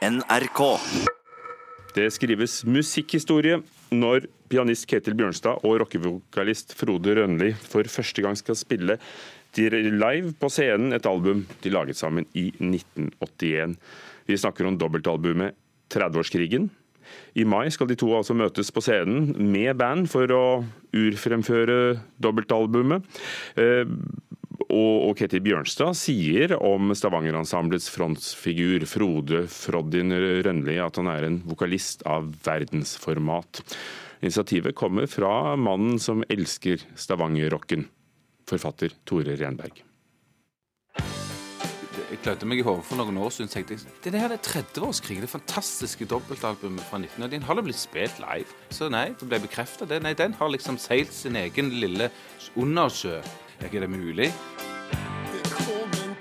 NRK. Det skrives musikkhistorie når pianist Ketil Bjørnstad og rockevokalist Frode Rønli for første gang skal spille live på scenen et album de laget sammen i 1981. Vi snakker om dobbeltalbumet 30-årskrigen. I mai skal de to altså møtes på scenen med band for å urfremføre dobbeltalbumet. Eh, og, Ketil Bjørnstad sier om Stavanger-ensemblets frontfigur Frode Froddin Rønli at han er en vokalist av verdensformat. Initiativet kommer fra mannen som elsker Stavanger-rocken, forfatter Tore Renberg. Jeg klødde meg i hodet for noen år siden. tenkte jeg, Det her er 30-årskrig. Det fantastiske dobbeltalbumet fra 1990. har det blitt spilt live. Så nei, det ble bekrefta. Nei, den har liksom seilt sin egen lille undersjø. Er ikke det mulig?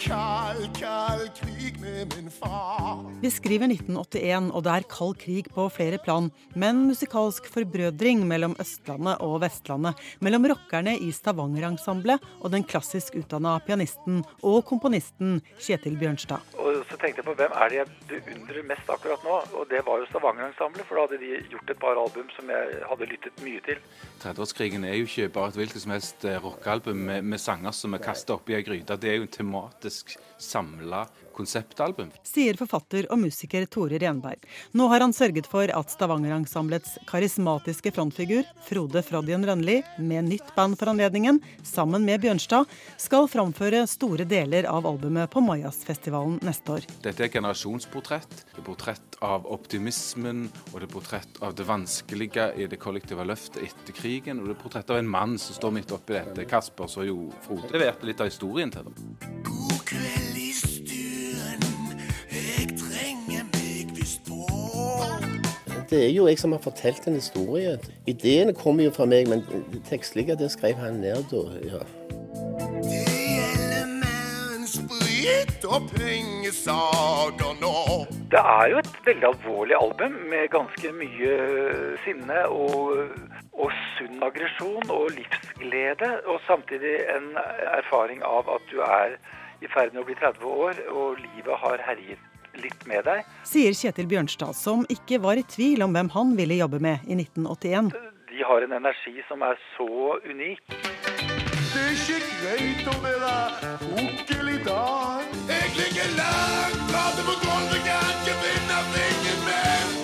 Kald, kald krig med min far. Vi skriver 1981, og det er kald krig på flere plan. Men musikalsk forbrødring mellom Østlandet og Vestlandet. Mellom rockerne i Stavanger-ensemblet og den klassisk utdanna pianisten og komponisten Kjetil Bjørnstad. Og så tenkte jeg på hvem er det jeg beundrer mest akkurat nå, og det var jo Stavanger-ensemblet. For da hadde de gjort et par album som jeg hadde lyttet mye til. 30-årskrigen er jo ikke bare et hvilket som helst eh, rockealbum med, med sanger som er kasta oppi ei gryte. Det er jo en tematisk samla konseptalbum. Sier forfatter og musiker Tore Renberg. Nå har han sørget for at Stavanger-ensemblets karismatiske frontfigur, Frode Frodjen Rønli, med nytt band for anledningen, sammen med Bjørnstad, skal framføre store deler av albumet på Mayasfestivalen neste år. Dette er generasjonsportrett. Det er portrett av optimismen, og det er portrett av det vanskelige i det kollektive løftet etter krigen, og det er portrett av en mann som står midt oppi dette. Kasper så jo Frode leverte litt av historien til dem. God kveld det er jo jeg som har fortalt en historie. Ideene kommer jo fra meg, men det tekstlige det skrev han ned da. ja. Det er jo et veldig alvorlig album med ganske mye sinne og, og sunn aggresjon og livsglede. Og samtidig en erfaring av at du er i ferd med å bli 30 år, og livet har herjet litt med deg. Sier Kjetil Bjørnstad, som ikke var i tvil om hvem han ville jobbe med i 1981. De har en energi som er så unik. Det er ikke greit å være onkel i dag. Jeg ligger langt flate på gulvet, kan ikke finne ingen min.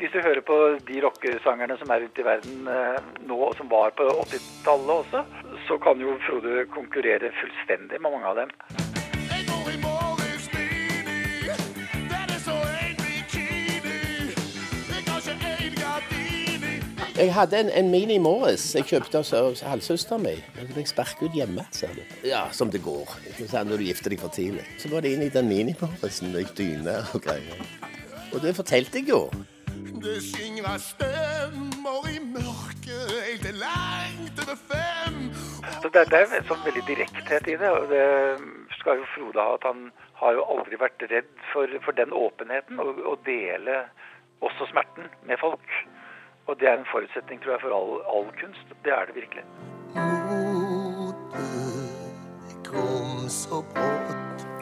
Hvis du hører på de rockesangerne som er ute i verden eh, nå, og som var på 80-tallet også, så kan jo Frode konkurrere fullstendig med mange av dem. Jeg hadde en, en Mini Morris jeg kjøpte av halvsøsteren min. Den ble sparket ut hjemme. sa du. Ja, som det går når du gifter deg for tidlig. Så var det inn i den Mini Morrisen med dyne og greier. Og det fortalte jeg jo. Det skingrer stemmer i mørket helt langt over fem. Så det, det er en sånn veldig direkthet i det. og det skal jo Frode ha. at Han har jo aldri vært redd for, for den åpenheten, å dele også smerten med folk. Og det er en forutsetning, tror jeg, for all, all kunst. Det er det virkelig.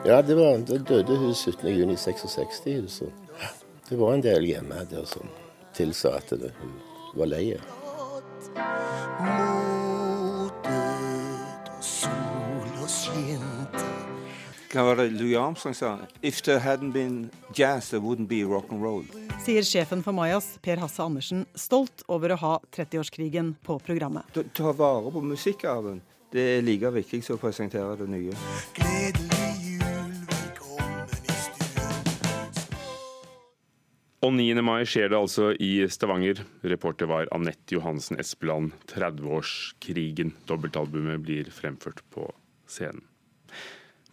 Ja, det, var, det døde hun 17.6.66. Huset. Det var en del hjemme der som tilsa at det, hun var lei. Hva var det Louis Armstrong sa? If there hadn't been jazz, there wouldn't be rock and roll sier sjefen for Majas, Per Hasse Andersen, stolt over å ha 30-årskrigen på programmet. Ta vare på musikkarven. Det er like viktig som å presentere det nye. Gledelig jul, velkommen i stuen. Og 9. mai skjer det altså i Stavanger. Reporter var Anette Johansen Espeland. 30-årskrigen. Dobbeltalbumet blir fremført på scenen.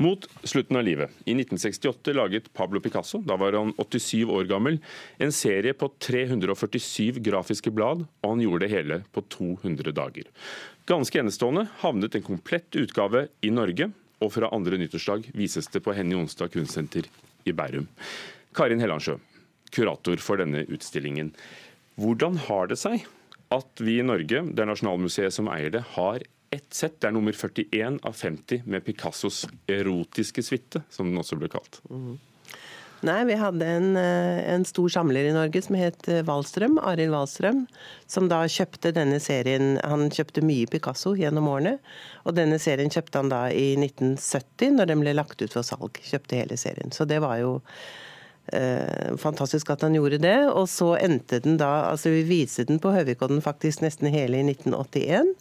Mot slutten av livet, i 1968, laget Pablo Picasso, da var han 87 år gammel, en serie på 347 grafiske blad, og han gjorde det hele på 200 dager. Ganske enestående havnet en komplett utgave i Norge, og fra andre nyttårsdag vises det på Henny Onsdag kunstsenter i Bærum. Karin Hellandsjø, kurator for denne utstillingen. Hvordan har det seg at vi i Norge, det er Nasjonalmuseet som eier det, har ett sett. Er nummer 41 av 50 med Picassos erotiske suite, som den også ble kalt. Mm. Nei, vi hadde en, eh, en, stor samler i Norge som het eh, Wallstrøm, Arild Wallstrøm, som da kjøpte denne serien Han kjøpte mye Picasso gjennom årene, og denne serien kjøpte han da i 1970, når den ble lagt ut for salg. Kjøpte hele serien. Så det var jo eh, fantastisk at han gjorde det. Og så endte den da Altså, vi viste den på Høvikodden faktisk nesten hele i 1981.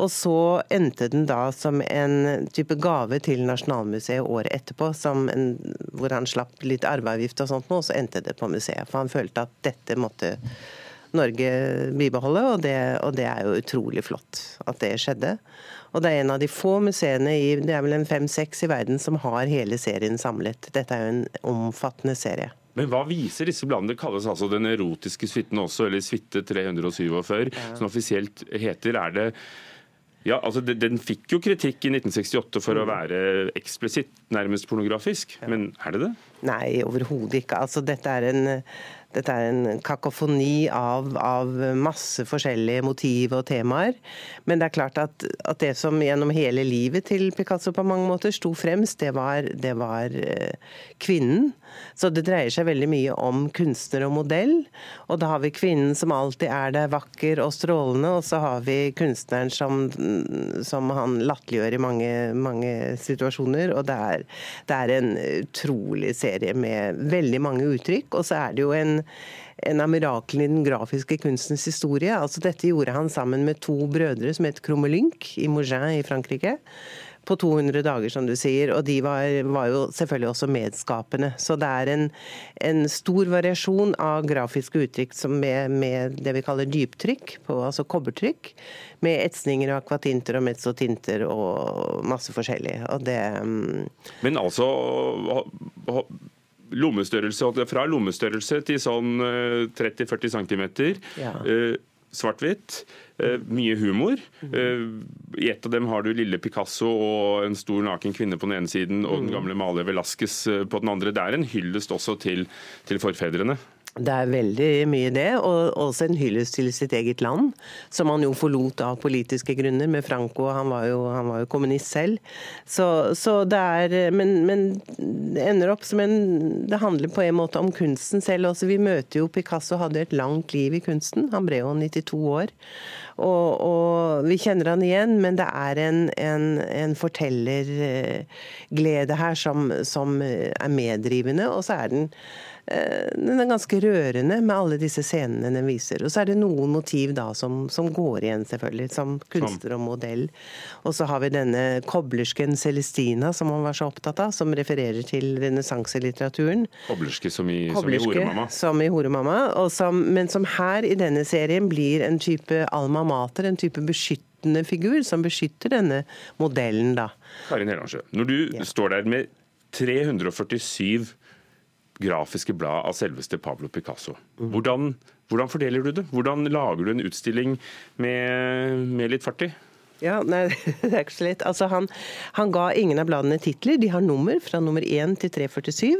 Og så endte den da som en type gave til Nasjonalmuseet året etterpå, en, hvor han slapp litt arveavgift og sånt, og så endte det på museet. For han følte at dette måtte Norge bibeholde, og det, og det er jo utrolig flott at det skjedde. Og det er en av de få museene i det er vel en fem-seks i verden som har hele serien samlet. Dette er jo en omfattende serie. Men hva viser disse bladene? Det kalles altså den erotiske suiten også, eller suite 347, ja. som offisielt heter. Er det ja, altså Den fikk jo kritikk i 1968 for å være eksplisitt, nærmest pornografisk. Men er det det? Nei, overhodet ikke. Altså, dette er en dette er en kakofoni av, av, masse forskjellige motiv og temaer. Men det er klart at, at, det som gjennom hele livet til Picasso på mange måter sto fremst, det var, det var eh, kvinnen. Så det dreier seg veldig mye om kunstner og modell. Og da har vi kvinnen som alltid er der, vakker og strålende, og så har vi kunstneren som, som han latterliggjør i mange, mange, situasjoner. Og det er, det er en utrolig serie med veldig mange uttrykk. Og så er det jo en en av miraklene i den grafiske kunstens historie. Altså Dette gjorde han sammen med to brødre som het Cromelync i Mougin i Frankrike. På 200 dager, som du sier. Og de var, var jo selvfølgelig også medskapende. Så det er en, en stor variasjon av grafiske uttrykk med, med, det vi kaller dyptrykk, på, altså kobbertrykk. Med etsninger og akvatinter og mezzotinter og masse forskjellig. Og det um... Men altså lommestørrelse, fra lommestørrelse til sånn 30-40 eh, cm. Ja. Eh, svart-hvitt. Eh, mye humor. I ett av dem har du lille Picasso og en stor naken kvinne på den ene siden, og den mm. gamle maler Velasquez på den andre. Det er en hyllest også til, til forfedrene. Det er veldig mye det, og også en hyllest til sitt eget land, som han jo forlot av politiske grunner med Franco. Han var jo, han var jo kommunist selv. Så, så det er men, men, det ender opp som en Det handler på en måte om kunsten selv også. Vi møter jo Picasso hadde et langt liv i kunsten. Han ble jo 92 år. Og, og vi kjenner han igjen, men det er en, en, en fortellerglede her som, som er meddrivende. Og så er den Eh, den er ganske rørende med alle disse scenene den viser. Og så er det noen motiv da som, som går igjen, selvfølgelig, som kunstner og modell. Og så har vi denne koblersken Celestina som han var så opptatt av, som refererer til renessanselitteraturen. Koblerske som i, Koblerske, som i Horemamma? Som i Horemamma, som, men som her i denne serien blir en type alma mater, en type beskyttende figur som beskytter denne modellen, da. Karin Helansjø, når du ja. står der med 347 grafiske blad av selveste Pablo Picasso. Hvordan, hvordan, fordeler du det? Hvordan lager du en utstilling med, med litt fart i? Ja, nei, det er ikke så lett. Altså, han, han, ga ingen av bladene titler. De har nummer fra nummer 1 til 347.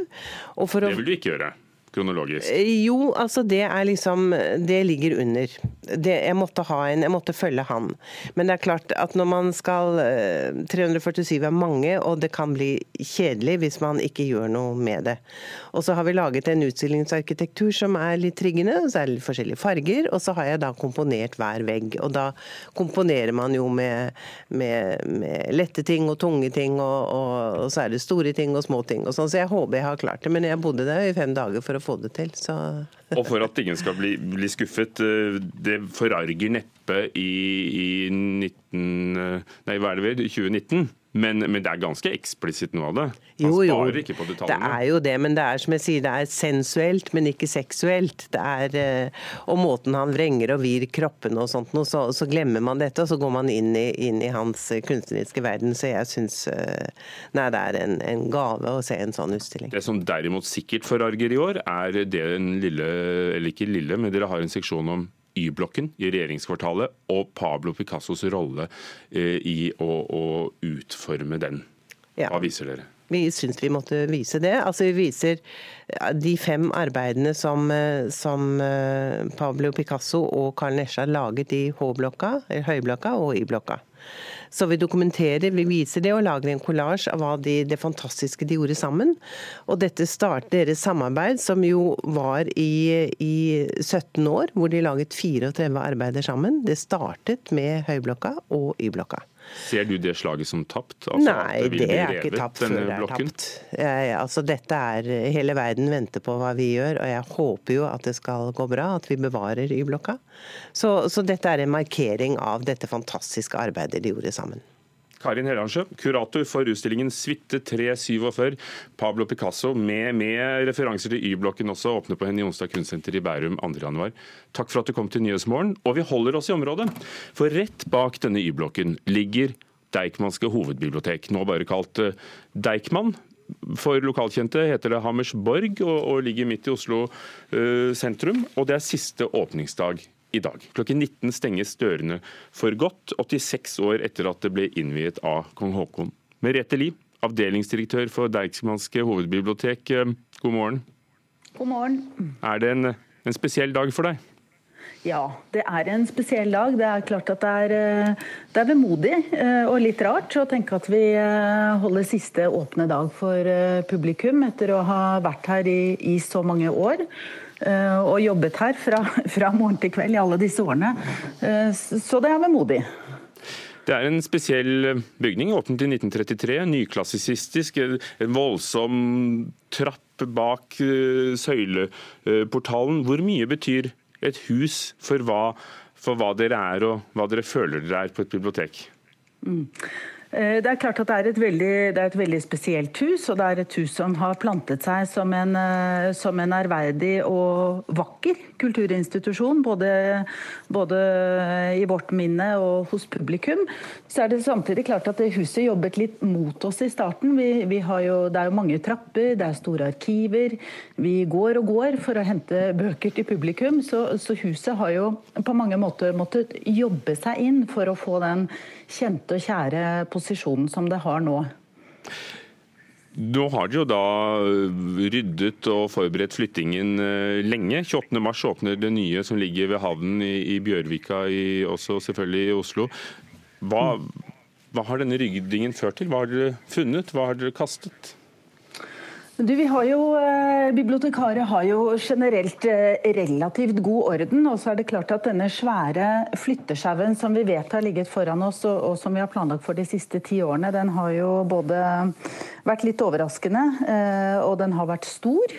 det vil du ikke gjøre? Kronologisk? Eh, jo, altså det er liksom Det ligger under. Det, jeg måtte ha en Jeg måtte følge han. Men det er klart at når man skal 347 eh, er mange, og det kan bli kjedelig hvis man ikke gjør noe med det. Og så har vi laget en utstillingsarkitektur som er litt triggende, og så er det litt forskjellige farger. Og så har jeg da komponert hver vegg. Og da komponerer man jo med, med, med lette ting og tunge ting, og, og, og, så er det store ting og små ting og sånn. Så jeg håper jeg har klart det. Men jeg bodde der i fem dager for å få det til. Så. Og for at ingen skal bli, bli skuffet, eh, det forarger neppe i, i 19, eh, nei, hva er det ved, 2019. Men, men, det er ganske eksplisitt noe av det. Han jo, jo. sparer ikke på detaljene. Det er jo det, men det er som jeg sier, det er sensuelt, men ikke seksuelt. Det er, eh, og måten han vrenger og vir kroppene og sånt, så, så, glemmer man dette, og så går man inn i, inn i hans kunstneriske verden. Så jeg syns det er en, en, gave å se en sånn utstilling. Det som derimot sikkert forarger i år, er det den lille, eller ikke lille, men dere har en seksjon om Y-blokken i regjeringskvartalet og Pablo Picassos rolle eh, i å, å, utforme den. Hva viser dere? Vi syns vi måtte vise det. Altså Vi viser de fem arbeidene som, eh, som eh, Pablo Picasso og Carl Nesja laget i H-blokka, Høyblokka og Y-blokka. Så vi dokumenterer, vi viser det og lager en kollasj av hva de, det fantastiske de gjorde sammen. Og dette starter deres samarbeid, som jo var i, i 17 år, hvor de laget 34 arbeider sammen. Det startet med Høyblokka og Y-blokka. Ser du det slaget som tapt? Altså, Nei, det, det er ikke tapt før det er tapt. Jeg, altså, dette er, Hele verden venter på hva vi gjør, og jeg håper jo at det skal gå bra, at vi bevarer Y-blokka. Så, så dette er en markering av dette fantastiske arbeidet de gjorde sammen. Karin Hellandsjø, kurator for utstillingen 'Suite 347', Pablo Picasso, med, med referanser til Y-blokken også, åpner på henne i Onsdag kunstsenter i Bærum 2.1. Takk for at du kom til Nyhetsmorgen. Og vi holder oss i området, for rett bak denne Y-blokken ligger Deichmanske hovedbibliotek, nå bare kalt eh, Deichman. For lokalkjente heter det Hammersborg og, og ligger midt i Oslo uh, sentrum. Og det er siste åpningsdag i dag. Klokken 19 stenges dørene for godt, 86 år etter at det ble innviet av kong Haakon. Merete Lie, avdelingsdirektør for Deichmanske hovedbibliotek, eh, god morgen. God morgen. Er det en, en spesiell dag for deg? Ja, det er en spesiell dag. Det er klart at det er, eh, det er vemodig eh, og litt rart å tenke at vi holder siste åpne dag for publikum etter å ha vært her i, i så mange år. Eh, og jobbet her fra, fra, morgen til kveld i alle disse årene. Eh, så det er vemodig. Det er en spesiell bygning, åpnet i 1933. Nyklassisistisk. En voldsom trapp bak eh, søyleportalen. Hvor mye betyr et hus for hva, for hva dere er og hva dere føler dere er på et bibliotek? Mm. Eh, det er klart at det er, veldig, det er, et veldig, spesielt hus, og det er et hus som har plantet seg som en, eh, som en ærverdig og vakker kulturinstitusjon. Både, både, i vårt minne og hos publikum. Så er det samtidig klart at huset jobbet litt mot oss i starten. Vi, vi jo, det er jo mange trapper, det er store arkiver. Vi går og går for å hente bøker til publikum. Så, så huset har jo på mange måter måttet jobbe seg inn for å få den kjente og kjære posisjonen som det har nå. Nå har de jo da ryddet og forberedt flyttingen eh, lenge. 28.3 åpner det nye som ligger ved havnen i, Bjørvika, i, også selvfølgelig i Oslo. Hva, hva har denne ryddingen ført til? Hva har dere funnet? Hva har dere kastet? Du, vi har jo, eh, Bibliotekarer har jo generelt eh, relativt god orden. Og så er det klart at denne svære flyttesjauen som vi vet har ligget foran oss, og, som vi har planlagt for de siste ti årene, den har jo både vært litt overraskende, eh, og den har vært stor.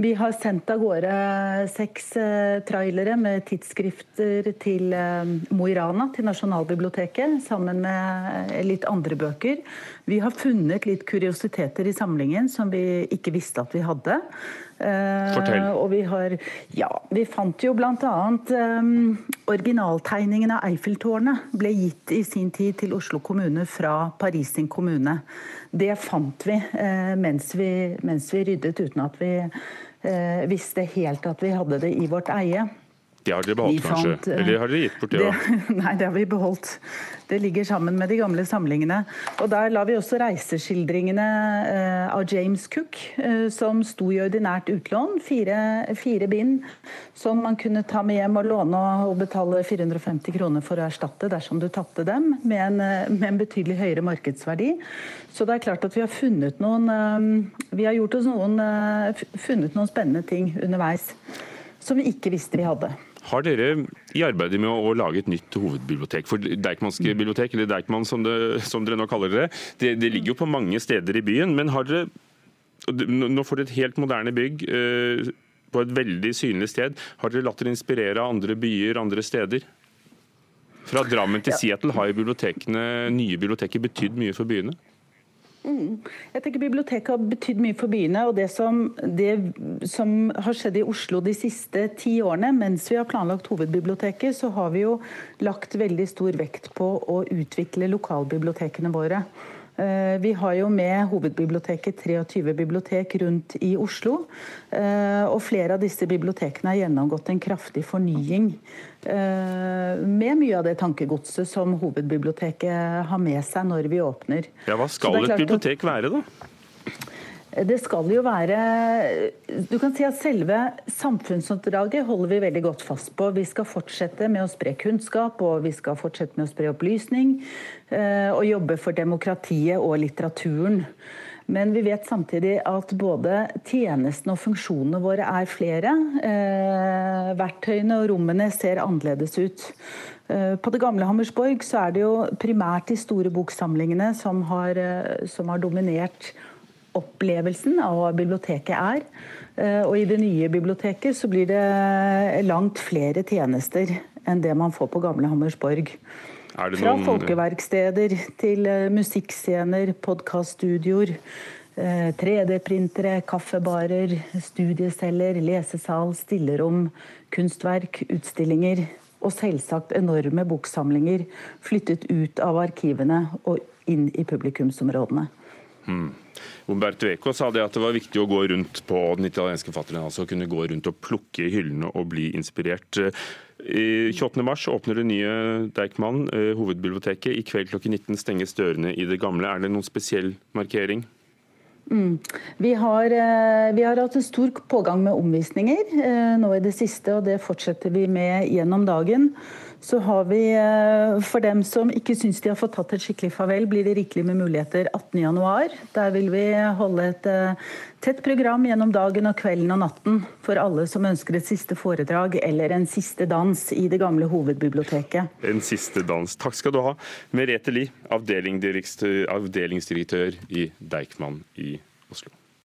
Vi har sendt av gårde seks eh, trailere med tidsskrifter til eh, Mo i Rana, til Nasjonalbiblioteket, sammen med eh, litt andre bøker. Vi har funnet litt kuriositeter i samlingen som vi ikke visste at vi hadde. Fortell. og vi har Ja, vi fant jo bl.a. Um, originaltegningen av Eiffeltårnet ble gitt i sin tid til Oslo kommune fra Paris sin kommune. Det fant vi mens vi, mens vi ryddet, uten at vi visste helt at vi hadde det i vårt eie. Det har dere beholdt, fant, kanskje? Eh, Eller har dere gitt bort det? det nei, det har vi beholdt. Det ligger sammen med de gamle samlingene. Og Der la vi også reiseskildringene eh, av James Cook, eh, som sto i ordinært utlån. Fire, fire, bind som man kunne ta med hjem og låne og betale 450 kroner for å erstatte dersom du tapte dem, med en, med en betydelig høyere markedsverdi. Så det er klart at vi har funnet noen Vi har gjort oss noen, funnet noen spennende ting underveis som vi ikke visste vi hadde. Har dere i arbeidet med å, lage et nytt hovedbibliotek for Deichmanske bibliotek, eller Deichman som, det, som dere nå kaller det, det, det, ligger jo på mange steder i byen. Men har dere Nå får dere et helt moderne bygg eh, på et veldig synlig sted. Har dere latt dere inspirere av andre byer, andre steder? Fra Drammen til Seattle har bibliotekene, nye biblioteker betydd mye for byene? Mm. Jeg tenker Biblioteket har betydd mye for byene. og det som, det som, har skjedd i Oslo de siste ti årene, mens vi har planlagt hovedbiblioteket, så har vi jo lagt veldig stor vekt på å utvikle lokalbibliotekene våre. Eh, vi har jo med hovedbiblioteket 23 bibliotek rundt i Oslo. Eh, og flere av disse bibliotekene har gjennomgått en kraftig fornying. Eh, med mye av det tankegodset som hovedbiblioteket har med seg når vi åpner. Ja, Hva skal et bibliotek være, da? Det skal jo være Du kan si at selve samfunnsoppdraget holder vi veldig godt fast på. Vi skal fortsette med å spre kunnskap, og vi skal fortsette med å spre opplysning. Eh, og jobbe for demokratiet og litteraturen. Men vi vet samtidig at både tjenestene og funksjonene våre er flere. Eh, verktøyene og rommene ser annerledes ut. Eh, på det gamle Hammersborg så er det jo primært de store boksamlingene som har, som har dominert opplevelsen av hva biblioteket er. Eh, og i det nye biblioteket så blir det langt flere tjenester enn det man får på gamle Hammersborg. Fra folkeverksteder til eh, musikkscener, podkaststudioer, 3D-printere, eh, kaffebarer, studieceller, lesesal, stillerom, kunstverk, utstillinger. Og selvsagt enorme boksamlinger flyttet ut av arkivene og inn i publikumsområdene. Hmm. Umberto Eco sa det at det var viktig å gå rundt på den italienske forfatteren, altså kunne gå rundt og plukke i hyllene og bli inspirert. 28.3 åpner det nye Deichman, eh, hovedbiblioteket. I kveld klokken 19 stenges dørene i det gamle. Er det noen spesiell markering? Mm. Vi, har, eh, vi, har, hatt en stor pågang med omvisninger eh, nå i det siste, og det fortsetter vi med gjennom dagen. Så har vi, eh, for dem som ikke syns de har fått tatt et skikkelig farvel, blir det rikelig med muligheter 18.1. Der vil vi holde et tett program gjennom dagen og kvelden og natten for alle som ønsker et siste foredrag eller en siste dans i det gamle hovedbiblioteket. En siste dans. Takk skal du ha, Merete Lie, avdelingsdirektør i Deichman i Oslo.